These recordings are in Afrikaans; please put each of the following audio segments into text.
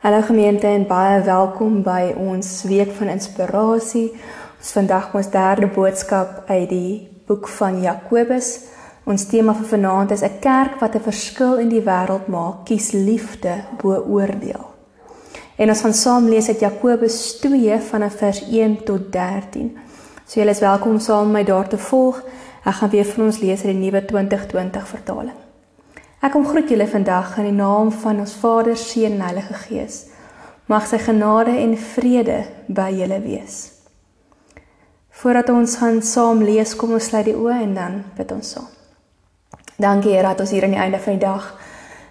Hallo gemeente en baie welkom by ons week van inspirasie. Ons vandag ons derde boodskap uit die boek van Jakobus. Ons tema vir vanaand is 'n kerk wat 'n verskil in die wêreld maak, kies liefde bo oordeel. En ons gaan saam lees uit Jakobus 2 vanaf vers 1 tot 13. So julle is welkom om saam met my daar te volg. Ek gaan weer vir ons lees uit die nuwe 2020 vertaling. Ek kom groet julle vandag in die naam van ons Vader, Seun en Heilige Gees. Mag sy genade en vrede by julle wees. Voordat ons gaan saam lees, kom ons sluit die oë en dan bid ons saam. Dankie Here dat ons hier aan die einde van die dag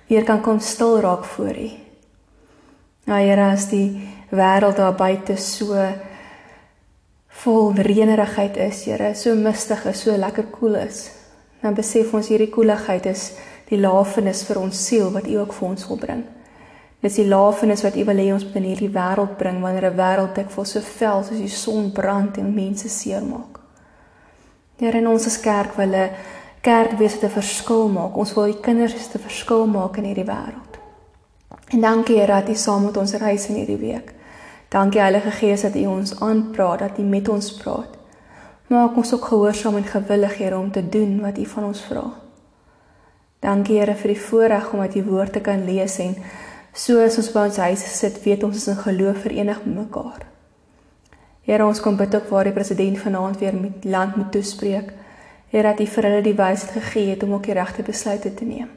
weer kan kom stil raak voor U. Ja Here, as die wêreld daar buite so vol reënerigheid is, Here, so mistig is, so lekker koel is, dan besef ons hierdie koeligheid is die lafenis vir ons siel wat U ook vir ons wil bring. Dis die lafenis wat U wil hê ons moet in hierdie wêreld bring wanneer 'n wêreld dik vol so vel soos die son brand en mense seermaak. Here in ons as kerk wil 'n kerk wees wat 'n verskil maak. Ons wil die kinders se verskil maak in hierdie wêreld. En dankie Here dat U saam met ons reis in hierdie week. Dankie Heilige Gees dat U ons aanpraat, dat U met ons praat. Maak ons ook gehoorsaam en gewillig Here om te doen wat U van ons vra. Dankie Here vir die voorreg om uit U woord te kan lees en soos ons by ons huis sit, weet ons is in geloof verenig met mekaar. Here, ons kom bid ook waar die president vanaand weer met land moet toespreek. Here, dat U vir hulle die wysheid gegee het om ook die regte besluite te neem.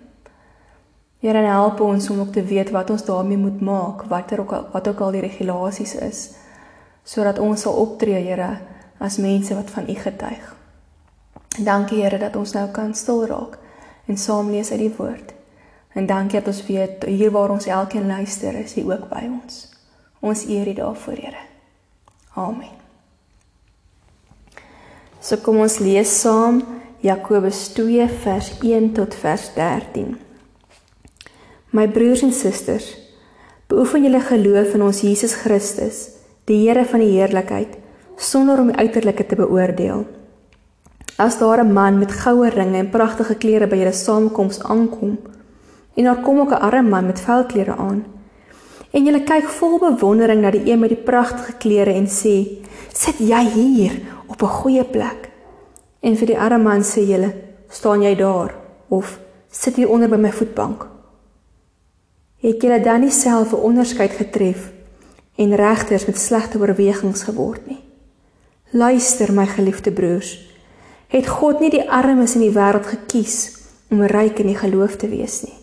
Here, help ons om ook te weet wat ons daarmee moet maak, watter ook al, wat ook al die regulasies is, sodat ons sal optree, Here, as mense wat van U getuig. Dankie Here dat ons nou kan stil raak en saam lees uit die woord. En dankie dat ons weet hier waar ons elkeen luister, is U ook by ons. Ons eer U daarvoor, Here. Amen. So kom ons lees saam Jakobus 2 vers 1 tot vers 13. My broers en susters, beoefen julle geloof in ons Jesus Christus, die Here van die heerlikheid, sonder om die uiterlike te beoordeel. As daar 'n man met goue ringe en pragtige klere by julle saamkoms aankom en daar kom ook 'n arme man met velklere aan. En julle kyk vol bewondering na die een met die pragtige klere en sê sit jy hier op 'n goeie plek? En vir die arme man sê julle staan jy daar of sit hier onder by my voetbank? Het julle dan nie self 'n onderskeid getref en regters met slegte oorwegings geword nie? Luister my geliefde broers het God nie die armes in die wêreld gekies om ryk in die geloof te wees nie?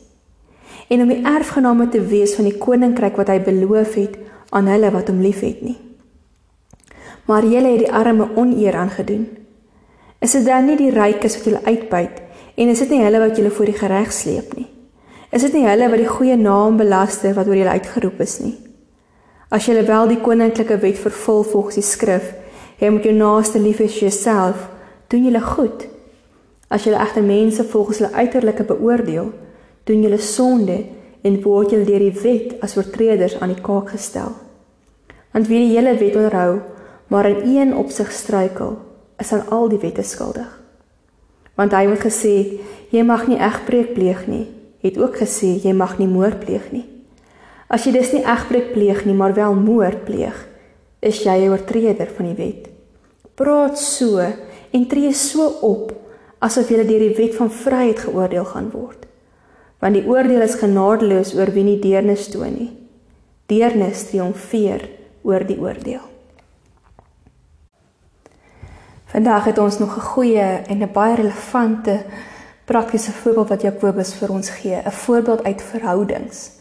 En om die erfgename te wees van die koninkryk wat hy beloof het aan hulle wat hom liefhet nie. Maar julle het die arme oneer aangedoen. Is dit dan nie die rykes wat julle uitbuit en is dit nie hulle wat julle voor die reg sleep nie? Is dit nie hulle wat die goeie naam belaster wat oor julle uitgeroep is nie? As julle wel die koninklike wet vervul volgens die skrif jy moet jou naaste lief hê as jouself doen julle goed. As julle egter mense volgens hulle uiterlike beoordeel, doen julle sonde en word julle deur die wet as oortreders aan die kaak gestel. Want wie die hele wet onderhou, maar in een opsig struikel, is aan al die wette skuldig. Want hy het gesê, jy mag nie egbreek pleeg nie, het ook gesê jy mag nie moord pleeg nie. As jy dus nie egbreek pleeg nie, maar wel moord pleeg, is jy 'n oortreder van die wet. Praat so en tree so op asof jy deur die wet van vryheid geoordeel gaan word. Want die oordeel is genadeloos oor wie nie deernis toon nie. Deernis triomfeer oor die oordeel. Vandag het ons nog 'n goeie en 'n baie relevante praktiese voorbeeld wat Jakobus vir ons gee, 'n voorbeeld uit verhoudings.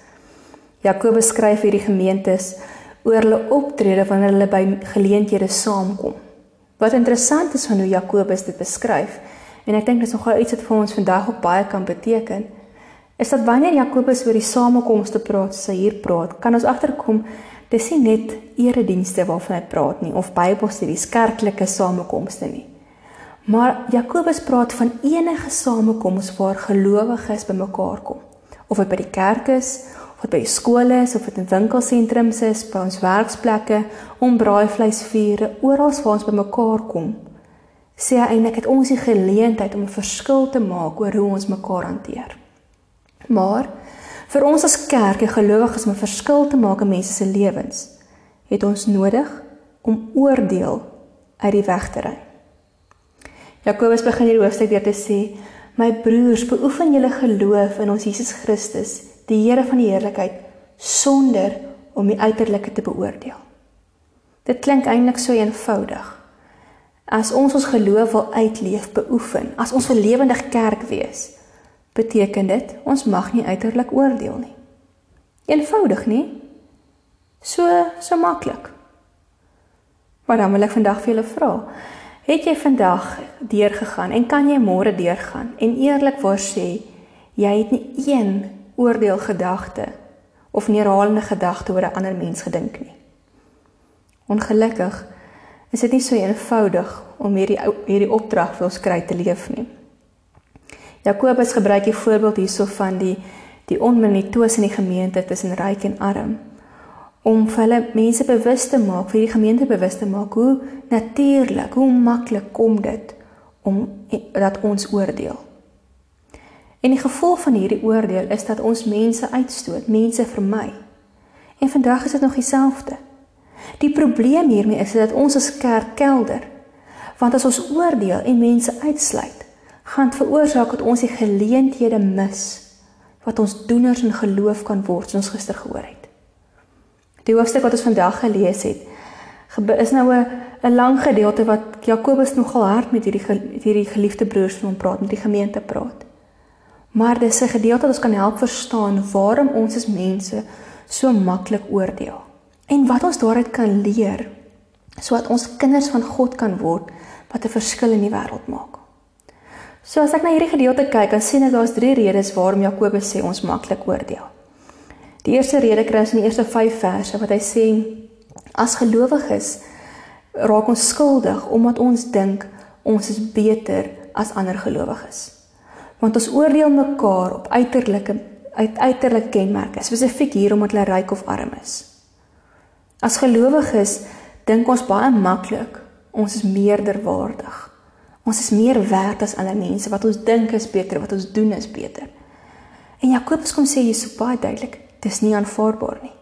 Jakobus skryf hierdie gemeentes oor hulle optrede wanneer hulle by geleenthede saamkom. Wat interessant is van hoe Jakobus dit beskryf en ek dink dit is nogal iets wat vir ons vandag ook baie kan beteken is dat wanneer Jakobus oor die samekomste praat, sy hier praat, kan ons agterkom dis nie net eredienste waarvan hy praat nie of Bybelstudies, kerklike samekomste nie. Maar Jakobus praat van enige samekoms waar gelowiges bymekaar kom. Of dit by die kerk is, of dit by skole is of dit in winkelsentrums is, by ons werksplekke, om braaivleisvure, oral waar ons bymekaar kom. Sê hy eintlik het ons die geleentheid om 'n verskil te maak oor hoe ons mekaar hanteer. Maar Vir ons as kerk en gelowiges om 'n verskil te maak in mense se lewens, het ons nodig om oordeel uit die weg te ry. Jakobus begin hierdie hoofstuk weer te sê: "My broers, beoefen julle geloof in ons Jesus Christus, die Here van die heerlikheid, sonder om die uiterlike te beoordeel." Dit klink eintlik so eenvoudig. As ons ons geloof wil uitleef, beoefen, as ons 'n lewendige kerk wees, beteken dit ons mag nie uiterlik oordeel nie. Eenvoudig nie? So so maklik. Maar dan wil ek vandag vir julle vra, het jy vandag deurgegaan en kan jy môre deurgaan en eerlikwaar sê jy het nie een oordeelgedagte of neerhalende gedagte oor 'n ander mens gedink nie. Ongelukkig is dit nie so eenvoudig om hierdie hierdie opdrag vir ons kry te leef nie. Jakobus gebruik die voorbeeld hierso van die die onmenitoos in die gemeente tussen ryk en arm om vir hulle mense bewus te maak, vir die gemeente bewus te maak hoe natuurlik, hoe maklik kom dit om dat ons oordeel. En die gevolg van hierdie oordeel is dat ons mense uitstoot, mense vermy. En vandag is dit nog dieselfde. Die probleem hiermee is dat ons as kerk kelder. Want as ons oordeel en mense uitsluit, gaan veroorsaak dat ons die geleenthede mis wat ons doeners in geloof kan word, soos ons gister gehoor het. Die hoofstuk wat ons vandag gelees het, is nou 'n 'n lang gedeelte wat Jakobus nogal hard met hierdie hierdie geliefde broers van hom praat, met die gemeente praat. Maar dis 'n gedeelte wat ons kan help verstaan waarom ons as mense so maklik oordeel en wat ons daaruit kan leer sodat ons kinders van God kan word wat 'n verskil in die wêreld maak. So as ek na hierdie gedeelte kyk, dan sien ek daar's drie redes waarom Jakobus sê ons maklik oordeel. Die eerste rede kry ons in die eerste 5 verse wat hy sê as gelowiges raak ons skuldig omdat ons dink ons is beter as ander gelowiges. Want ons oordeel mekaar op uiterlike uit uiterlike kenmerke, spesifiek hier omdat hulle ryk of arm is. As gelowiges dink ons baie maklik ons is meerderwaardig. Ons is meer werd as ander mense wat ons dink is beter, wat ons doen is beter. En Jakobus kom sê hier so baie duidelik, dis nie aanvaarbaar nie.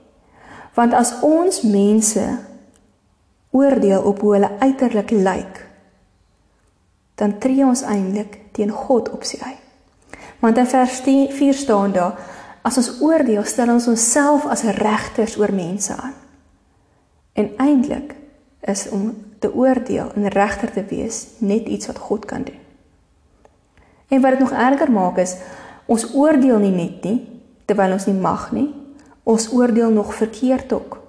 Want as ons mense oordeel op hoe hulle uiterlik lyk, dan tree ons eintlik teen God op sy eie. Want in vers 4 staan daar as ons oordeel, stel ons onsself as regters oor mense aan. En eintlik is om te oordeel en regter te wees net iets wat God kan doen. En wat dit nog erger maak is ons oordeel nie net nie terwyl ons nie mag nie. Ons oordeel nog verkeerd ook.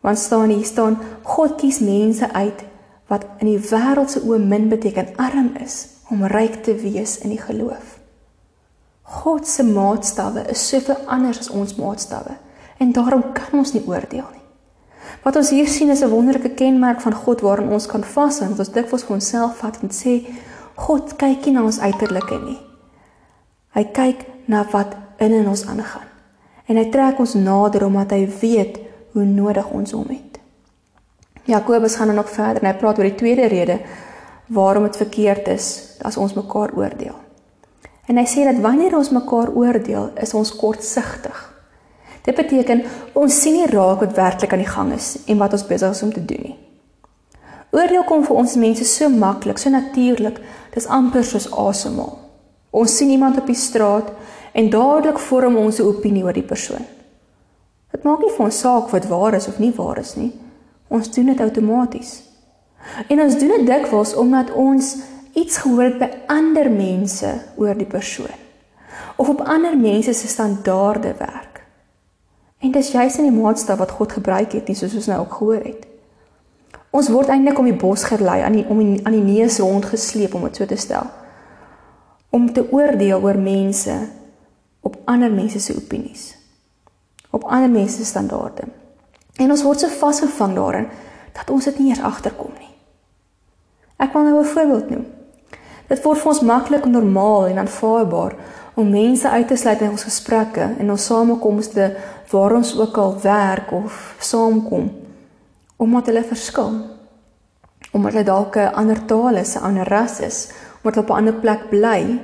Want staan hier staan God kies mense uit wat in die wêreld se oë min beteken arm is om ryk te wees in die geloof. God se maatstawwe is soveel anders as ons maatstawwe en daarom kan ons nie oordeel nie. Wat ons hier sien is 'n wonderlike kenmerk van God waarin ons kan vashou. Ons dikwels vir onsself vat en sê God kyk nie na ons uiterlike nie. Hy kyk na wat in in ons aangaan. En hy trek ons nader omdat hy weet hoe nodig ons hom het. Jakobus gaan dan nog verder en hy praat oor die tweede rede waarom dit verkeerd is as ons mekaar oordeel. En hy sê dat wanneer ons mekaar oordeel, is ons kortsigtig. Dit beteken ons sien nie raak wat werklik aan die gang is en wat ons besig is om te doen nie. Oordeel kom vir ons mense so maklik, so natuurlik, dis amper soos asemhaal. Ons sien iemand op die straat en dadelik vorm ons 'n opinie oor die persoon. Dit maak nie vir ons saak wat waar is of nie waar is nie. Ons doen dit outomaties. En ons doen dit dikwels omdat ons iets gehoor het by ander mense oor die persoon of op ander mense se standaarde werk. En dis juist in die maatstaf wat God gebruik het, nie soos ons nou ook gehoor het. Ons word eintlik om die bos gelei, aan die om die, aan die neus rond gesleep om dit so te stel. Om te oordeel oor mense op ander mense se opinies. Op ander mense se standaarde. En ons word so vasgevang daarin dat ons dit nie eens agterkom nie. Ek wil nou 'n voorbeeld noem. Dit word vir ons maklik normaal en aanvaarbaar om mense uit te sluit in ons gesprekke en ons samekomste waar ons ook al werk of saamkom omdat hulle verskil. Omdat hulle dalk 'n ander taal is, 'n ander ras is, omdat hulle op 'n ander plek bly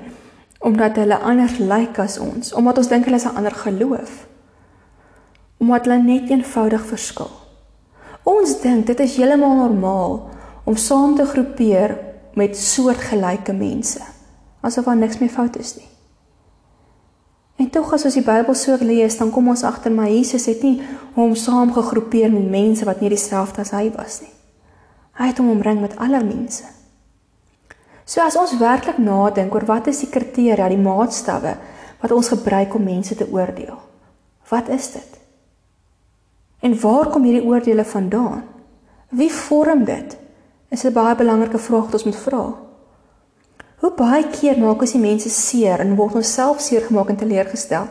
Omdat hulle anders lyk as ons, omdat ons dink hulle is 'n ander geloof. Omdat hulle net eenvoudig verskil. Ons dink dit is heeltemal normaal om saam te groepeer met soortgelyke mense, asof daar niks meer fout is nie. En tog as ons die Bybel so lees, dan kom ons agter maar Jesus het nie hom saamgegroepeer met mense wat nie dieselfde as hy was nie. Hy het hom omring met alle mense. So as ons werklik nadink oor wat is die kriteria, die maatstawwe wat ons gebruik om mense te oordeel. Wat is dit? En waar kom hierdie oordeele vandaan? Wie vorm dit? Is 'n baie belangrike vraag wat ons moet vra. Hoe baie keer maak ons die mense seer en word ons self seer gemaak en teleurgestel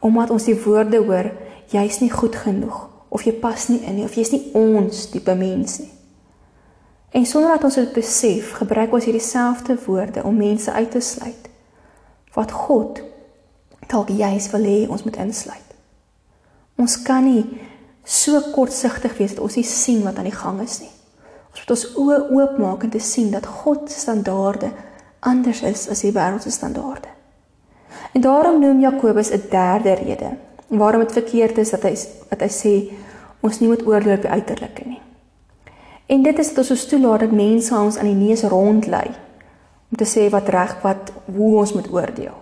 omdat ons die woorde hoor jy's nie goed genoeg of jy pas nie in nie of jy's nie ons tipe mens nie. En sonder dat ons dit besef, gebruik ons hierdie selfde woorde om mense uit te sluit wat God dalk juis wil hê ons moet insluit. Ons kan nie so kortsigtig wees dat ons nie sien wat aan die gang is nie. Ons moet ons oë oopmaak en te sien dat God se standaarde anders is as die wêreld se standaarde. En daarom noem Jakobus 'n derde rede waarom dit verkeerd is dat hy wat hy sê ons nie moet oordeel op die uiterlike nie. En dit is dat ons toelaat dat mense ons aan die neus rondlei om te sê wat reg wat hoe ons moet oordeel.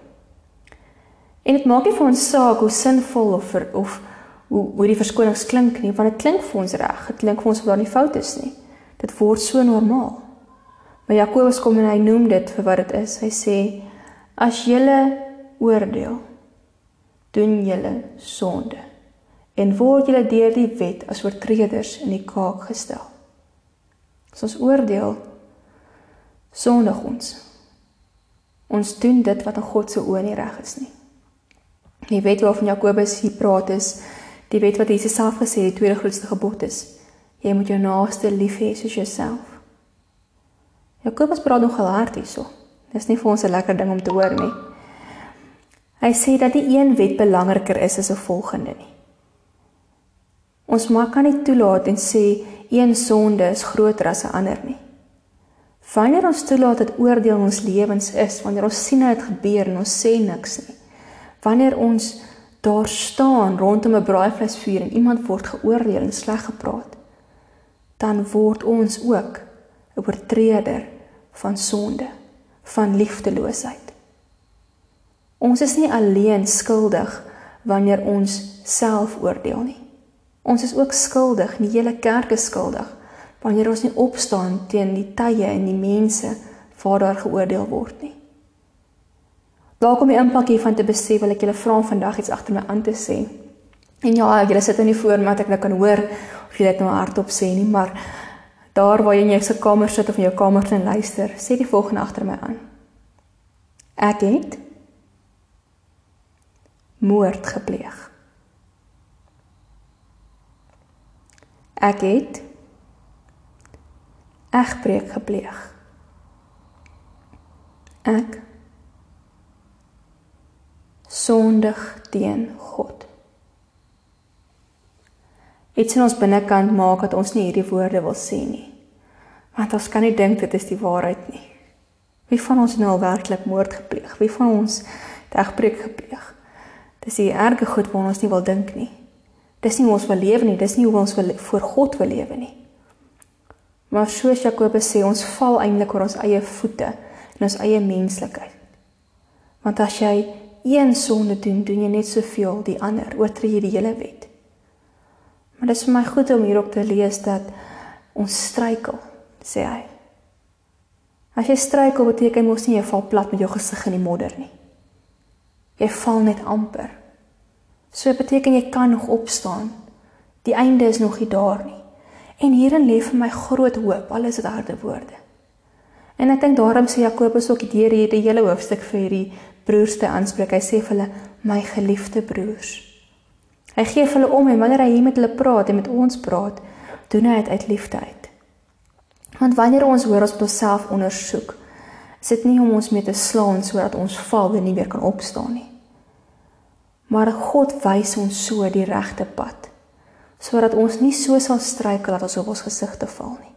En dit maak nie vir ons saak hoe sinvol of ver, of hoe hoe die verskonings klink nie, want dit klink vir ons reg. Dit klink vir ons of daar nie fout is nie. Dit word so normaal. Maar Jakobus kom en hy noem dit vir wat dit is. Hy sê as julle oordeel, doen julle sonde en word julle deur die wet as oortreders in die kaak gestel. As ons oordeel, sondig ons. Ons doen dit wat in God se oë nie reg is nie. Die wet waarvan Jakobus hier praat is die wet wat Jesus self gesê het die tweede grootste gebod is. Jy moet jou naaste lief hê soos jouself. Jakobus praat nog hard hierso. Dis nie vir ons 'n lekker ding om te hoor nie. Hy sê dat die een wet belangriker is as 'n volgende nie. Ons maak kan nie toelaat en sê een sonde is groter as 'n ander nie. Wanneer ons toelaat dat oordeel in ons lewens is, wanneer ons sien dit gebeur en ons sê niks nie. Wanneer ons daar staan rondom 'n braaivleisvuur en iemand word geoordeel en sleg gepraat, dan word ons ook 'n oortreder van sonde, van liefdeloosheid. Ons is nie alleen skuldig wanneer ons self oordeel nie. Ons is ook skuldig, die hele kerk is skuldig wanneer ons nie opstaan teen die tye en die mense waar daar geoordeel word nie. Dalk om die impak hiervan te besef, wil ek julle vra vandag iets agter my aan te sê. En ja, julle sit nou nie voor dat ek nou kan hoor of julle dit nou hardop sê nie, maar daar waar jy in jou se kamer sit of in jou kamer en luister, sê die volgende agter my aan. Ek het moord gepleeg. Ek het egbreek gepleeg. Ek sondig teen God. Iets in ons binnekant maak dat ons nie hierdie woorde wil sê nie. Want ons kan nie dink dit is die waarheid nie. Wie van ons nou werklik moord gepleeg? Wie van ons het egbreek gepleeg? Dis die erge goed wat ons nie wil dink nie. Dis nie hoe ons wil lewe nie, dis nie hoe ons wil voor God wil lewe nie. Maar soos Jakobus sê, ons val eintlik oor ons eie voete en ons eie menslikheid. Want as jy een sonde doen, doen jy net soveel die ander, oortree jy die hele wet. Maar dit is vir my goed om hierop te lees dat ons struikel, sê hy. As jy struikel beteken mos nie jy val plat met jou gesig in die modder nie. Jy val net amper. So beteken jy kan nog opstaan. Die einde is nog nie daar nie. En hierin lê vir my groot hoop, al is dit harde woorde. En ek dink daarom sê Jakobus ook deur hierdie hele hoofstuk vir hierdie broers te aanspreek. Hy sê vir hulle, my geliefde broers. Hy gee hulle om en wanneer hy hier met hulle praat en met ons praat, doen hy dit uit liefde uit. Want wanneer ons hoor ons moet onsself ondersoek, is dit nie om ons mee te slaan sodat ons val en nie weer kan opstaan nie. Maar God wys ons so die regte pad sodat ons nie so sal struikel dat ons op ons gesigte val nie.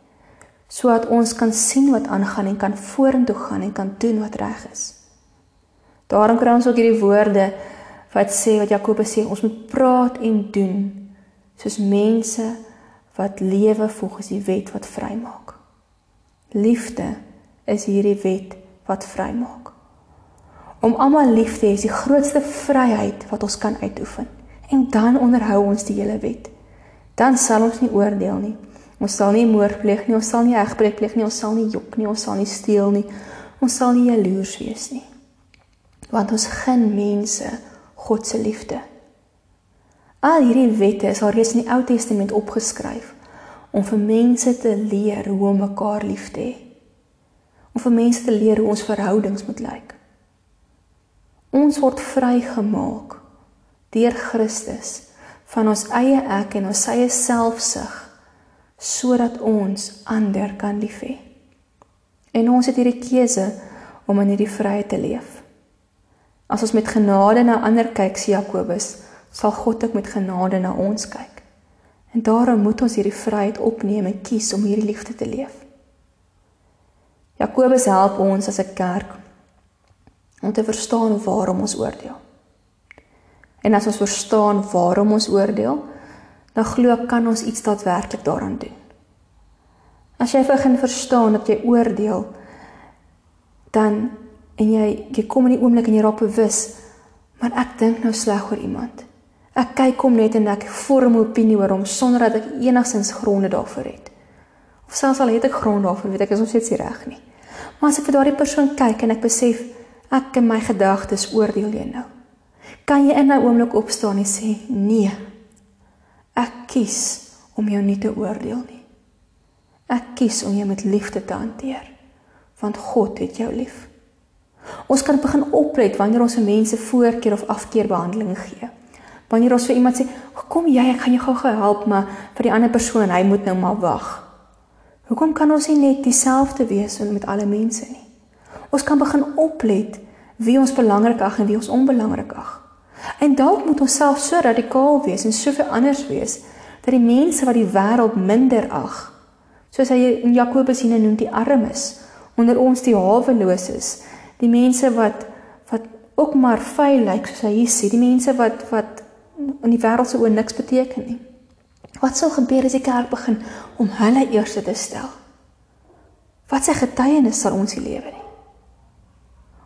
Sodat ons kan sien wat aangaan en kan vorentoe gaan en kan doen wat reg is. Daarom kry ons ook hierdie woorde wat sê wat Jakobus sê ons moet praat en doen soos mense wat lewe volgens die wet wat vrymaak. Liefde is hierdie wet wat vrymaak. Om almal lief te hê is die grootste vryheid wat ons kan uitoefen. En dan onderhou ons die hele wet. Dan sal ons nie oordeel nie. Ons sal nie moord pleeg nie, ons sal nie egbreek pleeg nie, ons sal nie jok nie, ons sal nie steel nie. Ons sal nie jaloers wees nie. Want ons gun mense God se liefde. Al hierdie wette is al reeds in die Ou Testament opgeskryf om vir mense te leer hoe om mekaar lief te hê. Om vir mense te leer hoe ons verhoudings moet lyk. Ons word vrygemaak deur Christus van ons eie ek en ons eie selfsug sodat ons ander kan lief hê. En ons het hierdie keuse om in hierdie vryheid te leef. As ons met genade na ander kyk, sê Jakobus, sal God ook met genade na ons kyk. En daarom moet ons hierdie vryheid opneem en kies om hierdie liefde te leef. Jakobus help ons as 'n kerk om te verstaan waarom ons oordeel. En as ons verstaan waarom ons oordeel, dan glo ek kan ons iets daadwerklik daaraan doen. As jy begin verstaan dat jy oordeel, dan en jy jy kom in die oomblik en jy raak bewus, maar ek dink nou sleg oor iemand. Ek kyk hom net en ek vorm 'n opinie oor hom sonder dat ek enigsins gronde daarvoor het. Of selfs al het ek gronde daarvoor, weet ek is ons net nie reg nie. Maar as ek vir daardie persoon kyk en ek besef ek in my gedagtes oordeel jy nou. Kan jy in 'n oomblik opstaan en sê nee. Ek kies om jou nie te oordeel nie. Ek kies om jou met liefde te hanteer want God het jou lief. Ons kan begin oplet wanneer ons vir mense voorkeur of afkeer behandeling gee. Wanneer ons vir iemand sê, "Kom jy, ek gaan jou gou-gou help, maar vir die ander persoon, hy moet nou maar wag." Hoekom kan ons nie net dieselfde wees met alle mense nie? Ons kan begin oplet wie ons belangrik ag en wie ons onbelangrik ag. En dalk moet ons self so radikaal wees en soveel anders wees dat die mense wat die wêreld minder ag, soos hy in Jakobus hier noem die armes, onder ons die haweloses, die mense wat wat ook maar vuil lyk soos hy hier sê, die mense wat wat in die wêreld se oë niks beteken nie. Wat sal gebeur as die kerk begin om hulle eerste te stel? Wat se getuienis sal ons hier lewer?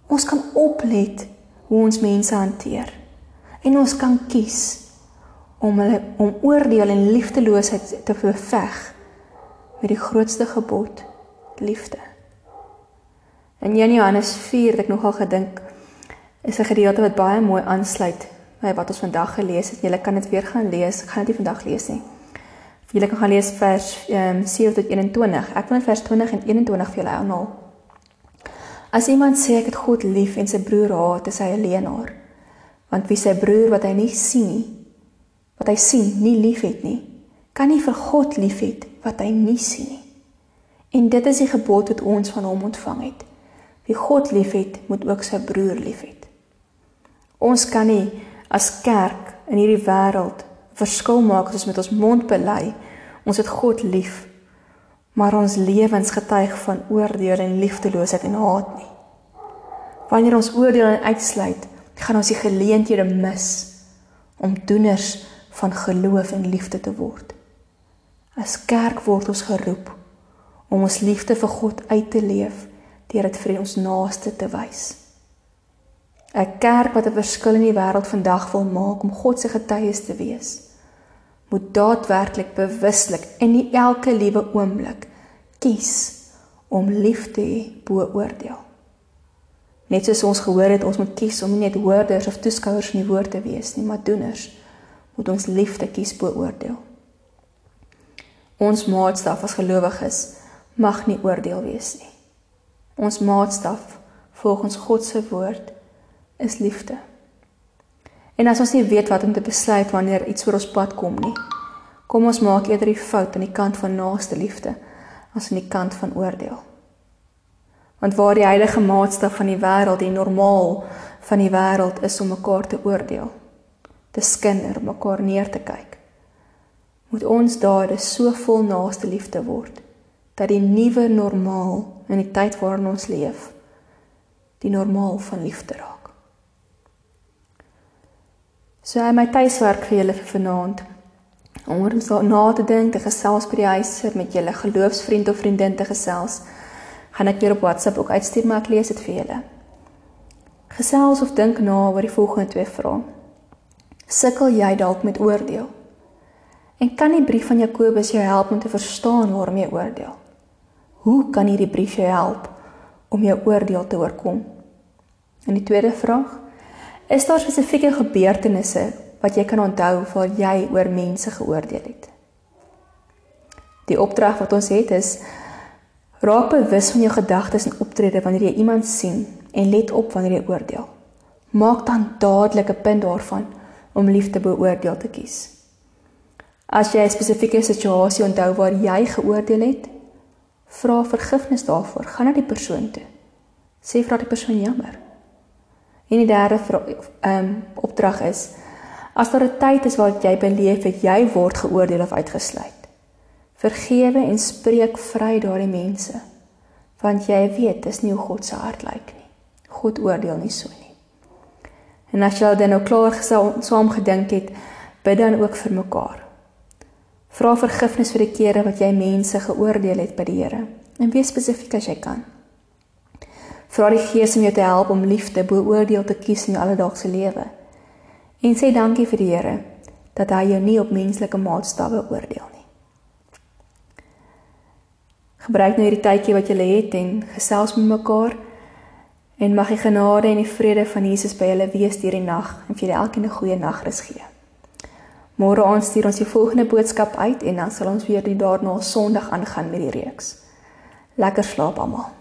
Ons kan oplet hoe ons mense hanteer en ons kan kies om hulle om oordeel en liefdeloosheid te beveg met die grootste gebod liefde. In Johannes 4 het ek nogal gedink is 'n gedeelte wat baie mooi aansluit by wat ons vandag gelees het. Julle kan dit weer gaan lees. Ek gaan dit nie vandag lees nie. Julle kan gaan lees vers um, 7 tot 21. Ek wil vers 20 en 21 vir julle aanhaal. As iemand sê ek het God lief en sy broer haat, is hy 'n leienaar. Want wie sy broer wat hy nie sien nie, wat hy sien, nie liefhet nie, kan nie vir God liefhet wat hy nie sien nie. En dit is die gebod wat ons van hom ontvang het. Wie God liefhet, moet ook sy broer liefhet. Ons kan nie as kerk in hierdie wêreld verskil maak as ons met ons mond bely ons het God lief, maar ons lewens getuig van oordeel en liefdeloosheid en haat nie. Wanneer ons oordeel en uitsluit, gaan ons die geleenthede mis om doeners van geloof en liefde te word. As kerk word ons geroep om ons liefde vir God uit te leef deur dit vir ons naaste te wys. 'n Kerk wat 'n verskil in die wêreld vandag wil maak om God se getuies te wees, moet daadwerklik bewuslik in die elke liewe oomblik kies om lief te hê bo oordeel. Net soos ons gehoor het, ons moet kies om nie net hoorders of toeskouers van die woord te wees nie, maar doeners. Moet ons liefde kies bo oordeel. Ons maatstaf as gelowiges mag nie oordeel wees nie. Ons maatstaf volgens God se woord is liefde. En as ons nie weet wat om te besluit wanneer iets oor ons pad kom nie, kom ons maak eerder die fout aan die kant van naaste liefde as aan die kant van oordeel. Want waar die heilige maatstaf van die wêreld die normaal van die wêreld is om mekaar te oordeel, te skinder, mekaar neer te kyk, moet ons dade so vol naaste liefde word dat die nuwe normaal in die tyd waarin ons leef die normaal van liefde raak. So hy my tuiswerk vir julle vir vanaand. Om oor so na te dink, te gesels by die huis met julle geloofsvriend of vriendin te gesels. Gaan ek weer op WhatsApp ook uitstuur maar ek lees dit vir julle. Gesels of dink na oor die volgende twee vrae. Sukkel jy dalk met oordeel? En kan die brief van Jakobus jou help om te verstaan waarom jy oordeel? Hoe kan hierdie brief jou help om jou oordeel te oorkom? En die tweede vraag, Is daar spesifieke gebeurtenisse wat jy kan onthou waar jy oor mense geoordeel het? Die opdrag wat ons het is raak bewus van jou gedagtes en optrede wanneer jy iemand sien en let op wanneer jy oordeel. Maak dan dadelik 'n punt daarvan om liefde beoordeel te kies. As jy 'n spesifieke situasie onthou waar jy geoordeel het, vra vergifnis daarvoor. Gaan na die persoon toe. Sê vir die persoon jammer. En die derde ehm um, opdrag is as daar 'n tyd is waar jy beleef het jy word geoordeel of uitgesluit. Vergewe en spreek vry daardie mense. Want jy weet dis nie hoe God se hart lyk nie. God oordeel nie so nie. En as jy dan nou klaar saam gedink het, bid dan ook vir mekaar. Vra vergifnis vir die kere wat jy mense geoordeel het by die Here en wees spesifiek as jy kan. Vra die Gees om jou te help om liefde bo oordeel te kies in jou alledaagse lewe. En sê dankie vir die Here dat hy jou nie op menslike maatstawwe oordeel nie. Gebruik nou hierdie tydjie wat jy het en gesels met mekaar en mag die genade en die vrede van Jesus by julle wees hierdie nag en vir julle elkeen 'n goeie nagrus gee. Môre aand stuur ons die volgende boodskap uit en dan sal ons weer die daarna Sondag aangaan met die reeks. Lekker slaap almal.